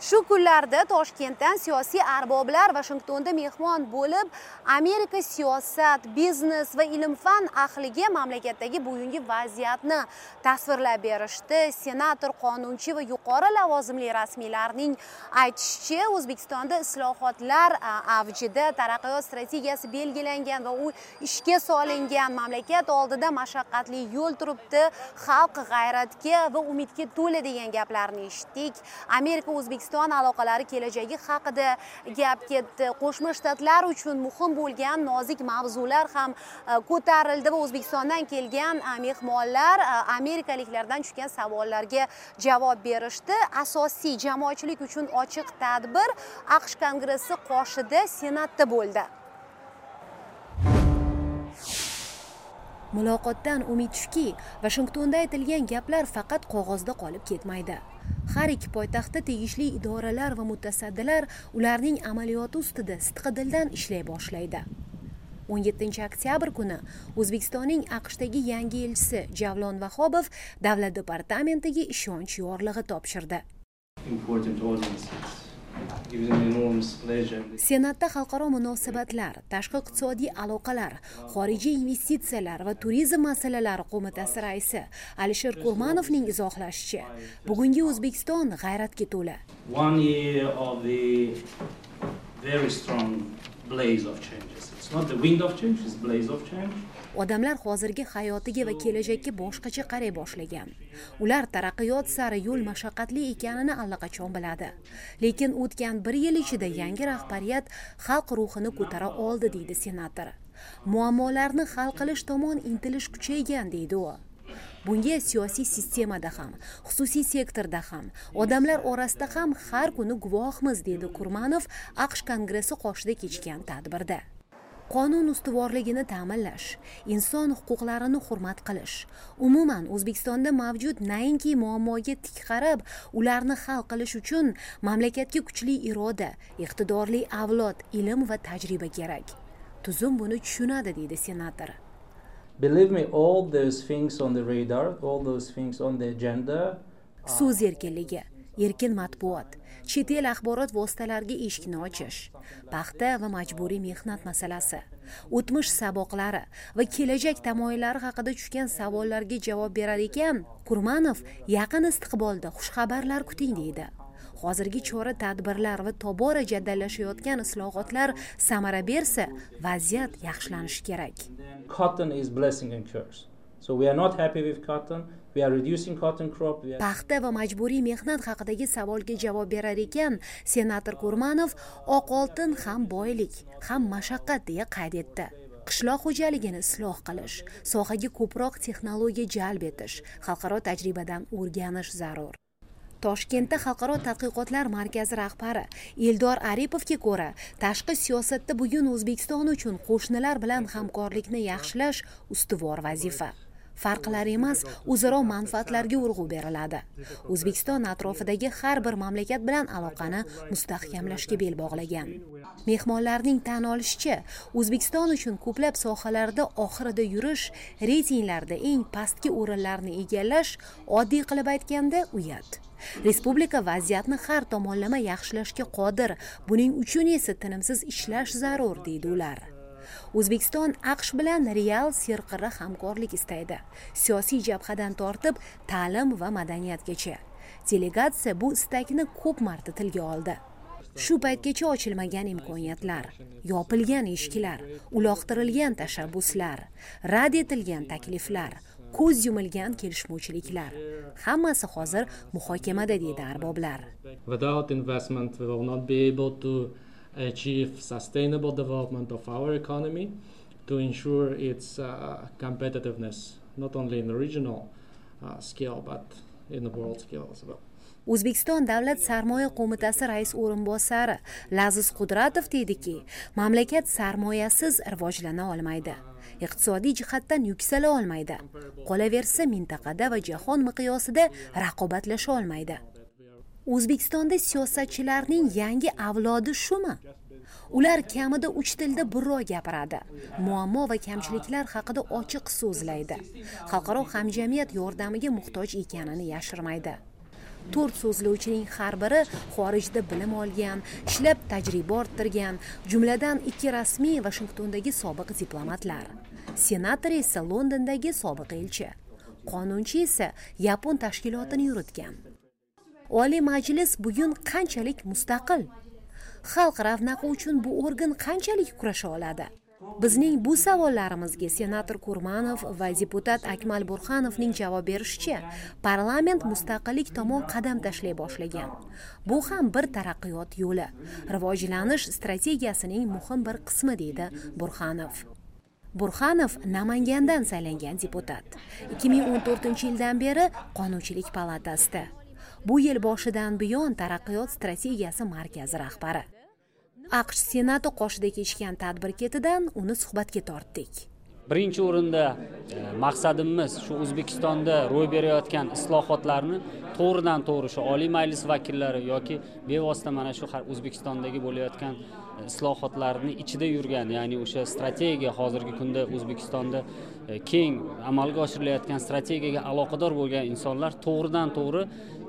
shu kunlarda toshkentdan siyosiy arboblar vashingtonda mehmon bo'lib amerika siyosat biznes va ilm fan ahliga mamlakatdagi bugungi vaziyatni tasvirlab berishdi. Senator qonunchi va yuqori lavozimli rasmiylarning aytishicha o'zbekistonda islohotlar avjida taraqqiyot strategiyasi belgilangan va u ishga solingan. Mamlakat oldida mashaqqatli yo'l turibdi xalq g'ayratga va umidga to'la degan gaplarni eshitdik. Amerika o'zbekiston o'zbekiston aloqalari kelajagi haqida gap ketdi. Qo'shma shtatlar uchun muhim bo'lgan nozik mavzular ham e, ko'tarildi va o'zbekistondan kelgan e, mehmonlar e, amerikaliklardan tushgan savollarga javob berishdi. Asosiy jamoatchilik uchun ochiq tadbir aqsh kongressi qoshida senatda bo'ldi. Muloqotdan umid shuki vashingtonda aytilgan gaplar faqat qog'ozda qolib ketmaydi. Har ikki poytaxtda tegishli idoralar va mutasaddilar ularning amaliyoti ustida sidqidildan ishlay boshlaydi. 17 oktyabr kuni o'zbekistonning aqshdagi yangi elchisi javlon vahobov davlat departamentiga ishonch yorlig'i topshirdi. Senatda xalqaro munosabatlar tashqi iqtisodiy aloqalar xorijiy investitsiyalar va turizm masalalari qo'mitasi raisi alisher kurmanovning izohlashicha bugungi o'zbekiston g'ayratga to'la blaze of changes. It's not the wind of change it's blaze of change. Odamlar hozirgi hayotiga va kelajakka boshqacha qaray boshlagan. Ular taraqqiyot sari yo'l mashaqqatli ekanini allaqachon biladi. Lekin o'tgan bir yil ichida yangi rahbariyat xalq ruhini ko'tara oldi deydi senator. Muammolarni hal qilish tomon intilish kuchaygan deydi u. bunga siyosiy sistemada ham xususiy sektorda ham odamlar orasida ham har kuni guvohmiz dedi kurmanov aqsh kongressi qoshida kechgan tadbirda. Qonun ustuvorligini ta'minlash inson huquqlarini hurmat qilish umuman o'zbekistonda mavjud nainki muammoga tik qarab ularni hal qilish uchun mamlakatga kuchli iroda iqtidorli avlod ilm va tajriba kerak. Tuzum buni tushunadi deydi senator. Believe me all those things on the radar all those things on the agenda so'z erkinligi erkin matbuot. Chet el axborot vositalariga eshikni ochish paxta va majburiy mehnat masalasi o'tmish saboqlari va kelajak tamoyillari haqida tushgan savollarga javob berar ekan kurmanov yaqin istiqbolda xushxabarlar kuting deydi. Hozirgi chora tadbirlar va tobora jaddallashayotgan islohotlar samara bersa vaziyat yaxshilanishi kerak. Cotton is blessing and curse. So we are not happy with cotton. Paxta va majburiy mehnat haqidagi savolga javob berar ekan senator kurmanov oq oltin ham boylik ham mashaqqat deya qayd etdi. Qishloq xo'jaligini isloh qilish sohaga ko'proq texnologiya jalb etish xalqaro tajribadan o'rganish zarur toshkentda xalqaro tadqiqotlar markazi rahbari eldor aripovga ko'ra tashqi siyosatda bugun o'zbekiston uchun qo'shnilar bilan hamkorlikni yaxshilash ustuvor vazifa. Farqlar emas o'zaro manfaatlarga urg'u beriladi. O'zbekiston atrofidagi har bir mamlakat bilan aloqani mustahkamlashga bel bog'lagan. Mehmonlarning tan olishicha o'zbekiston uchun ko'plab sohalarda oxirida yurish reytinglarda eng pastki o'rinlarni egallash oddiy qilib aytganda uyat. Respublika vaziyatni har tomonlama yaxshilashga qodir buning uchun esa tinimsiz ishlash zarur deydi ular. O'zbekiston aqsh bilan real serqirra hamkorlik istaydi. Siyosiy jabhadan tortib ta'lim va madaniyatgacha. Delegatsiya bu istakni ko'p marta tilga oldi. Shu paytgacha ochilmagan imkoniyatlar yopilgan eshiklar uloqtirilgan tashabbuslar rad etilgan takliflar ko'z yumilgan kelishmovchiliklar hammasi hozir muhokamada deydi arboblar. Achieve sustainable development of our economy to ensure its uh, competitiveness not only in the regional uh, scale but in the world scale as well. o'zbekiston davlat sarmoya qo'mitasi rais o'rinbosari laziz qudratov deydiki mamlakat sarmoyasiz rivojlana olmaydi. Iqtisodiy jihatdan yuksala olmaydi. Qolaversa mintaqada va jahon miqyosida raqobatlasha olmaydi. O'zbekistonda siyosatchilarning yangi avlodi shumi? Ular kamida uch tilda birroq gapiradi. Muammo va kamchiliklar haqida ochiq so'zlaydi. Xalqaro hamjamiyat yordamiga muhtoj ekanini yashirmaydi. To'rt so'zlovchining har biri xorijda bilim olgan ishlab tajriba orttirgan jumladan ikki rasmiy vashingtondagi sobiq diplomatlar. Senator esa londondagi sobiq elchi. Qonunchi esa yapon tashkilotini yuritgan. Oliy majlis bugun qanchalik mustaqil? Xalq ravnaqi uchun bu organ qanchalik kurasha oladi? Bizning bu savollarimizga senator kurmanov va deputat akmal burhanovning javob berishicha parlament mustaqillik tomon qadam tashlay boshlagan. Bu ham bir taraqqiyot yo'li. Rivojlanish strategiyasining muhim bir qismi deydi burhanov. Burxanov namangandan saylangan deputat. 2014 yildan beri qonunchilik palatasida. Bu yil boshidan buyon taraqqiyot strategiyasi markazi rahbari. Aqsh senati qoshida kechgan tadbir ketidan uni suhbatga tortdik. Birinchi o'rinda e, maqsadimiz shu o'zbekistonda ro'y berayotgan islohotlarni to'g'ridan to'g'ri shu oliy majlis vakillari yoki bevosita mana shu o'zbekistondagi bo'layotgan e, islohotlarni ichida yurgan ya'ni o'sha strategiya hozirgi kunda o'zbekistonda e, keng amalga oshirilayotgan strategiyaga aloqador bo'lgan insonlar to'g'ridan to'g'ri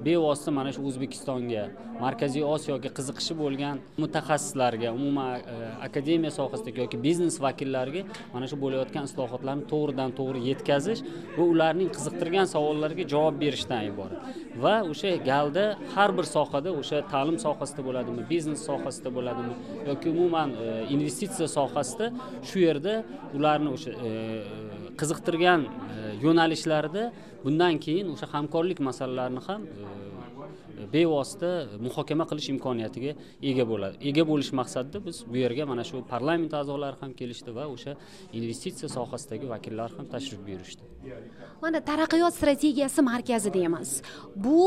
bevosita mana shu o'zbekistonga markaziy osiyoga qiziqishi bo'lgan mutaxassislarga umuman e, akademiya sohasidagi yoki biznes vakillariga mana shu bo'layotgan islohotlarni to'g'ridan to'g'ri yetkazish va ularning qiziqtirgan savollariga javob berishdan iborat. Va o'sha galda har bir sohada o'sha ta'lim sohasida bo'ladimi biznes sohasida bo'ladimi yoki umuman e, investitsiya sohasida shu yerda ularni o'sha e, qiziqtirgan e, yo'nalishlarda bundan keyin o'sha hamkorlik masalalarini ham e, e, bevosita muhokama qilish imkoniyatiga ega bo'ladi ega bo'lish maqsadida biz bu yerga mana shu parlament a'zolari ham kelishdi va o'sha investitsiya sohasidagi vakillar ham tashrif buyurishdi. Mana taraqqiyot strategiyasi markazi deymiz. Bu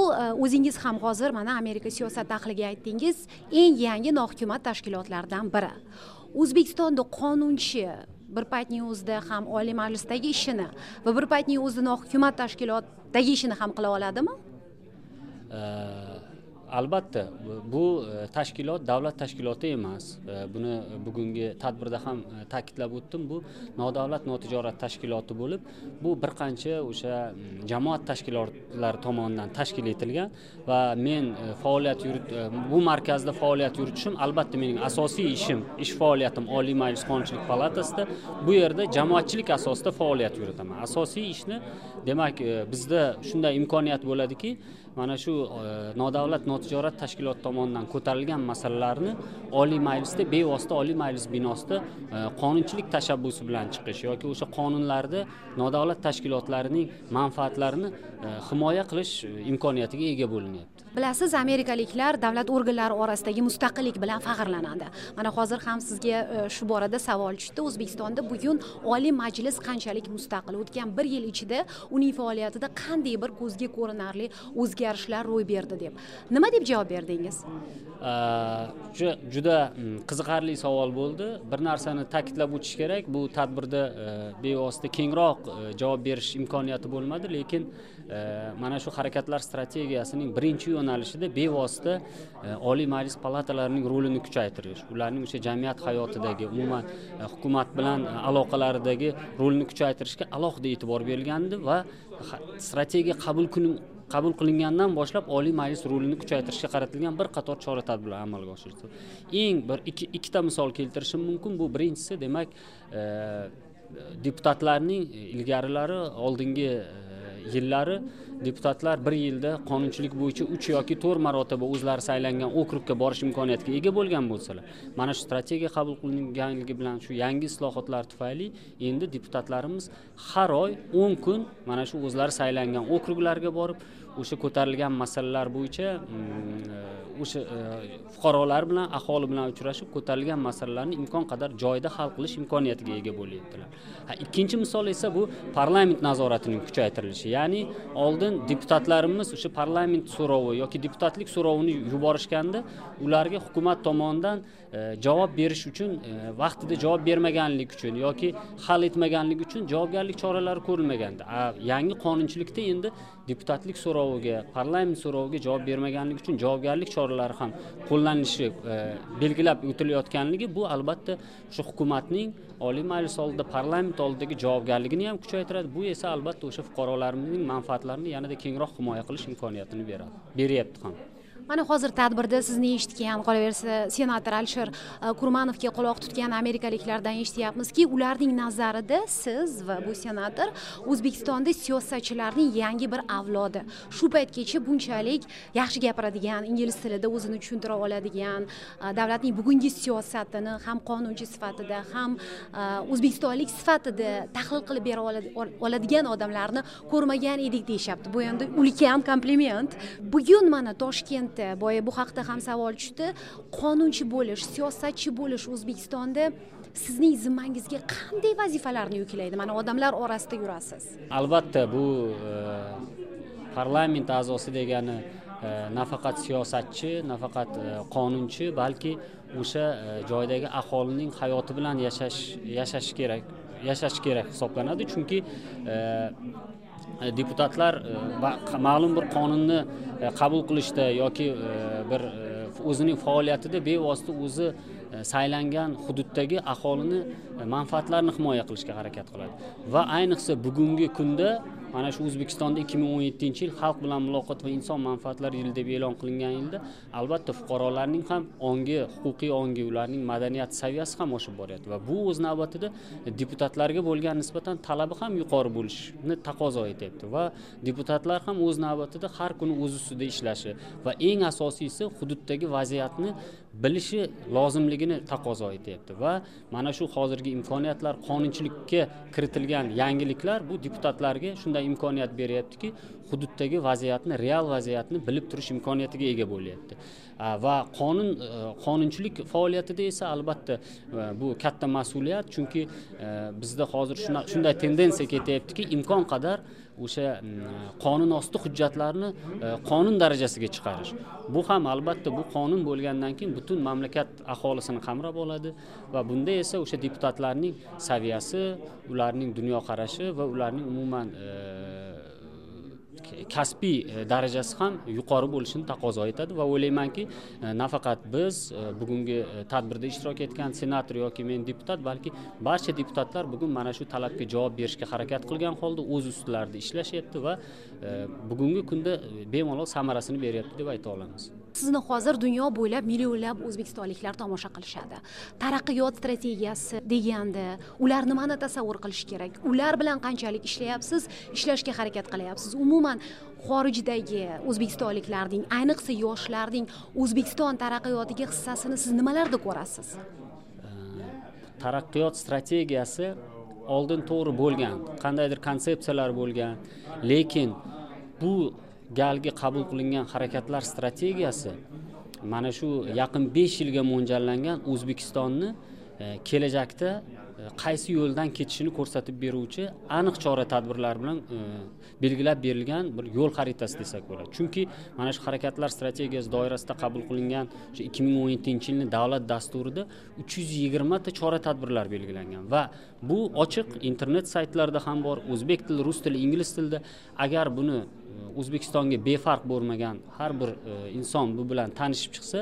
o'zingiz ham hozir mana amerika siyosat ahliga aytdingiz eng yangi nohukumat tashkilotlaridan biri. O'zbekistonda qonunchi bir paytning o'zida ham oliy majlisdagi ishini va bir paytning o'zida nohukumat tashkilotdagi ishini ham qila oladimi? Albatta bu e, tashkilot davlat tashkiloti emas. E, buni bugungi tadbirda ham e, ta'kidlab o'tdim. Bu nodavlat notijorat tashkiloti bo'lib bu bir qancha o'sha mm, jamoat tashkilotlari tomonidan tashkil etilgan va men faoliyat yurit bu markazda faoliyat yuritishim albatta mening asosiy ishim ish faoliyatim oliy majlis qonunchilik palatasida. Bu yerda jamoatchilik asosida faoliyat yuritaman. Asosiy ishni demak bizda shunday imkoniyat bo'ladiki mana shu e, nodavlat notijorat tashkilot tomonidan ko'tarilgan masalalarni oliy majlisda bevosita oliy majlis binosida e, qonunchilik tashabbusi bilan chiqish yoki o'sha qonunlarda nodavlat tashkilotlarining manfaatlarini e, himoya qilish imkoniyatiga ega bo'linyapti. Bilasiz amerikaliklar davlat organlari orasidagi mustaqillik bilan faxrlanadi. Mana hozir ham sizga shu borada savol tushdi. O'zbekistonda bugun oliy majlis qanchalik mustaqil o'tgan bir yil ichida uning faoliyatida qanday bir ko'zga ko'rinarli o'zgarish o'zgarishlar ro'y berdi deb. Nima deb javob berdingiz? Juda mm, qiziqarli savol bo'ldi. Bir narsani ta'kidlab o'tish kerak. Bu tadbirda e, bevosita kengroq e, javob berish imkoniyati bo'lmadi. Lekin e, mana shu harakatlar strategiyasining birinchi yo'nalishida bevosita oliy majlis palatalarining rolini kuchaytirish ularning o'sha jamiyat hayotidagi umuman hukumat bilan aloqalaridagi rolini kuchaytirishga alohida e'tibor berilgandi va strategiya qabul qabul qilingandan boshlab oliy majlis rolini kuchaytirishga qaratilgan bir qator chora tadbirlar amalga oshirildi. Eng bir ikki ikkita misol keltirishim mumkin. Bu birinchisi demak e, deputatlarning ilgarilari oldingi e, yillari deputatlar bir yilda qonunchilik bo'yicha uch yoki to'rt marotaba o'zlari saylangan okrugga borish imkoniyatiga ega bo'lgan bo'lsalar mana shu strategiya qabul qilinganligi bilan shu yangi islohotlar tufayli endi deputatlarimiz har oy o'n kun mana shu o'zlari saylangan okruglarga borib o'sha ko'tarilgan masalalar bo'yicha mm, o'sha e, fuqarolar bilan aholi bilan uchrashib ko'tarilgan masalalarni imkon qadar joyida hal qilish imkoniyatiga ega bo'lyaptilar. Ikkinchi misol esa bu parlament nazoratining kuchaytirilishi ya'ni oldin deputatlarimiz o'sha parlament so'rovi yoki deputatlik so'rovini yuborishganda ularga hukumat tomonidan e, javob berish uchun e, vaqtida javob bermaganlik uchun yoki hal etmaganlik uchun javobgarlik choralari ko'rilmagandi. Yangi qonunchilikda endi deputatlik so'roviga parlament so'roviga javob bermaganligi uchun javobgarlik choralari ham qo'llanilishi e, belgilab o'tilayotganligi bu albatta o'sha hukumatning oliy majlis oldida parlament oldidagi javobgarligini ham kuchaytiradi. Bu esa albatta o'sha fuqarolarimizning manfaatlarini yanada kengroq himoya qilish imkoniyatini beradi beryapti ham. Mana hozir tadbirda sizni eshitgan qolaversa senator alisher e, kurmanovga quloq tutgan amerikaliklardan eshityapmizki ularning nazarida siz va bu senator o'zbekistonda siyosatchilarning yangi bir avlodi. Shu paytgacha bunchalik yaxshi gapiradigan ingliz tilida o'zini tushuntira oladigan e, davlatning bugungi siyosatini ham qonunchi sifatida ham e, o'zbekistonlik sifatida tahlil qilib bera oladigan odamlarni ko'rmagan edik deyishyapti. Bu endi ulkan kompliment. Bugun mana toshkent to'xtaldi boya bu haqda ham savol tushdi. Qonunchi bo'lish siyosatchi bo'lish o'zbekistonda sizning zimmangizga qanday vazifalarni yuklaydi mana odamlar orasida yurasiz. Albatta bu e, parlament a'zosi degani e, nafaqat siyosatchi nafaqat e, qonunchi balki o'sha e, joydagi aholining hayoti bilan yashash yashash kerak yashash kerak hisoblanadi. Chunki e, E, deputatlar e, ma'lum bir qonunni e, qabul qilishda yoki bir o'zining faoliyatida bevosita o'zi saylangan hududdagi aholini manfaatlarini himoya qilishga harakat qiladi. Va ayniqsa bugungi kunda mana shu o'zbekistonda ikki ming o'n yettinchi yil xalq bilan muloqot va inson manfaatlari yili deb e'lon qilingan yilda albatta fuqarolarning ham ongi huquqiy ongi ularning madaniyat saviyasi ham oshib boryapti va bu o'z navbatida deputatlarga bo'lgan nisbatan talabi ham yuqori bo'lishni taqozo etyapti va deputatlar ham o'z navbatida har kuni o'z ustida ishlashi va eng asosiysi hududdagi vaziyatni bilishi lozimligini taqozo etyapti va mana shu hozirgi imkoniyatlar qonunchilikka kiritilgan yangiliklar bu deputatlarga shunday imkoniyat beryaptiki hududdagi vaziyatni real vaziyatni bilib turish imkoniyatiga ega bo'lyapti. Va qonun e, qonunchilik faoliyatida esa albatta e, bu katta mas'uliyat. Chunki e, bizda hozir shunday tendensiya ketyaptiki imkon qadar o'sha mm, qonun osti hujjatlarni e, qonun darajasiga chiqarish. Bu ham albatta bu qonun bo'lgandan keyin butun mamlakat aholisini qamrab oladi va bunda esa o'sha deputatlarning saviyasi ularning dunyoqarashi va ularning umuman e, kasbiy e, darajasi ham yuqori bo'lishini taqozo etadi va o'ylaymanki e, nafaqat biz e, bugungi tadbirda ishtirok etgan senator yoki men deputat balki barcha deputatlar bugun mana shu talabga javob berishga harakat qilgan holda o'z ustilarida ishlashyapti va bugungi kunda bemalol samarasini beryapti deb ayta olamiz. Sizni hozir dunyo bo'ylab millionlab o'zbekistonliklar tomosha qilishadi. Taraqqiyot strategiyasi deganda ular nimani tasavvur qilishi kerak? Ular bilan qanchalik ishlayapsiz? Ishlashga harakat qilyapsiz. Umuman xorijdagi o'zbekistonliklarning ayniqsa yoshlarning o'zbekiston taraqqiyotiga hissasini siz nimalarda ko'rasiz? Taraqqiyot strategiyasi oldin to'g'ri bo'lgan qandaydir konsepsiyalar bo'lgan lekin bu galgi qabul qilingan harakatlar strategiyasi mana shu yaqin besh yilga mo'ljallangan o'zbekistonni e, kelajakda qaysi yo'ldan ketishini ko'rsatib beruvchi aniq chora tadbirlar bilan e, belgilab berilgan bir yo'l xaritasi desak bo'ladi. Chunki mana shu harakatlar strategiyasi doirasida qabul qilingan o'sha ikki ming o'n yettinchi yilni davlat dasturida uch yuz yigirmata chora tadbirlar belgilangan. Va bu ochiq internet saytlarida ham bor o'zbek tili rus tili ingliz tilida. Agar buni e, o'zbekistonga befarq bo'lmagan har bir e, inson bu bilan tanishib chiqsa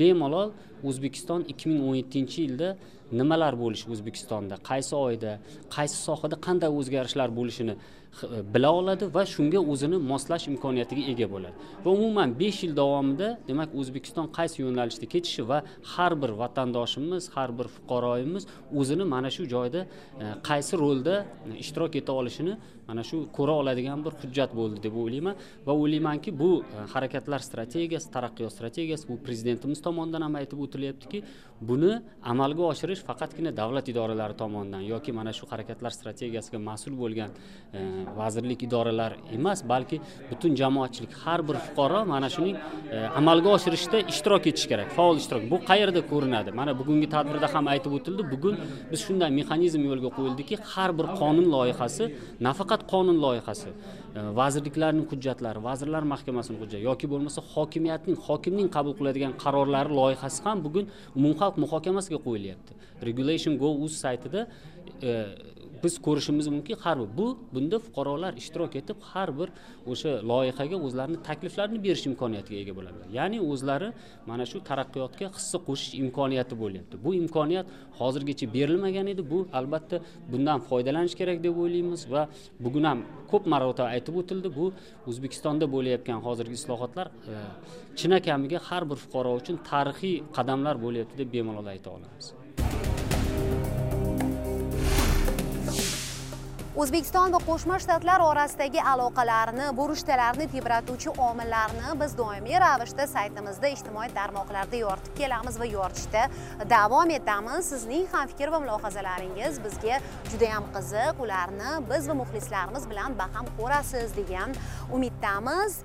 bemalol o'zbekiston ikki ming o'n yettinchi yilda nimalar bo'lishi o'zbekistonda? Qaysi oyda qaysi sohada qanday o'zgarishlar bo'lishini E, bila oladi va shunga o'zini moslash imkoniyatiga ega bo'ladi. Va umuman besh yil davomida demak o'zbekiston qaysi yo'nalishda ketishi va har bir vatandoshimiz har bir fuqaroyimiz o'zini mana shu joyda e, qaysi rolda e, ishtirok eta olishini mana shu ko'ra oladigan bir hujjat bo'ldi deb o'ylayman. Va o'ylaymanki bu harakatlar strategiyasi taraqqiyot strategiyasi bu prezidentimiz tomonidan ham aytib o'tilyaptiki buni amalga oshirish faqatgina davlat idoralari tomonidan yoki mana shu harakatlar strategiyasiga mas'ul bo'lgan vazirlik idoralar emas balki butun jamoatchilik har bir fuqaro mana shuning e, amalga oshirishda ishtirok etishi kerak faol ishtirok. Bu qayerda ko'rinadi? Mana bugungi tadbirda ham aytib o'tildi bugun biz shunday mexanizm yo'lga qo'yildiki har bir qonun loyihasi nafaqat qonun loyihasi e, vazirliklarning hujjatlari vazirlar mahkamasining hujjati yoki bo'lmasa hokimiyatning hokimning qabul qiladigan qarorlari loyihasi ham bugun umumxalq muhokamasiga qo'yilyapti. Regulation go uz saytida e, biz ko'rishimiz mumkin. Har bir bu bunda fuqarolar ishtirok etib har bir o'sha loyihaga o'zlarini takliflarini berish imkoniyatiga ega bo'ladilar. Ya'ni o'zlari mana shu taraqqiyotga hissa qo'shish imkoniyati bo'lyapti. Bu imkoniyat hozirgacha berilmagan edi. Bu albatta bundan foydalanish kerak deb o'ylaymiz va bugun ham ko'p marotaba aytib o'tildi. Bu o'zbekistonda bo'layotgan hozirgi islohotlar e, chinakamiga har bir fuqaro uchun tarixiy qadamlar bo'lyapti deb bemalol ayta olamiz. O'zbekiston va qo'shma shtatlar orasidagi aloqalarni burishtalarni tebratuvchi omillarni biz doimiy ravishda saytimizda ijtimoiy tarmoqlarda yoritib kelamiz va yoritishda davom etamiz. Sizning ham fikr va mulohazalaringiz bizga judayam qiziq. Ularni biz va muxlislarimiz bilan baham ko'rasiz degan umiddamiz.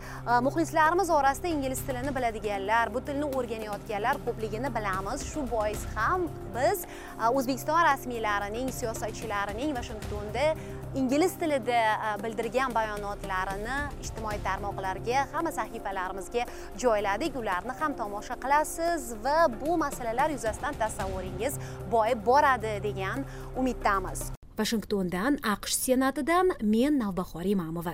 Muxlislarimiz orasida ingliz tilini biladiganlar bu tilni o'rganayotganlar ko'pligini bilamiz. Shu bois ham biz e, o'zbekiston rasmiylarining siyosatchilarining vashingtonda ingliz tilida e, bildirgan bayonotlarini ijtimoiy tarmoqlarga hamma sahifalarimizga joyladik. Ularni ham tomosha qilasiz va bu masalalar yuzasidan tasavvuringiz boyib boradi degan umiddamiz. Vashingtondan aqsh senatidan men navbahor imamova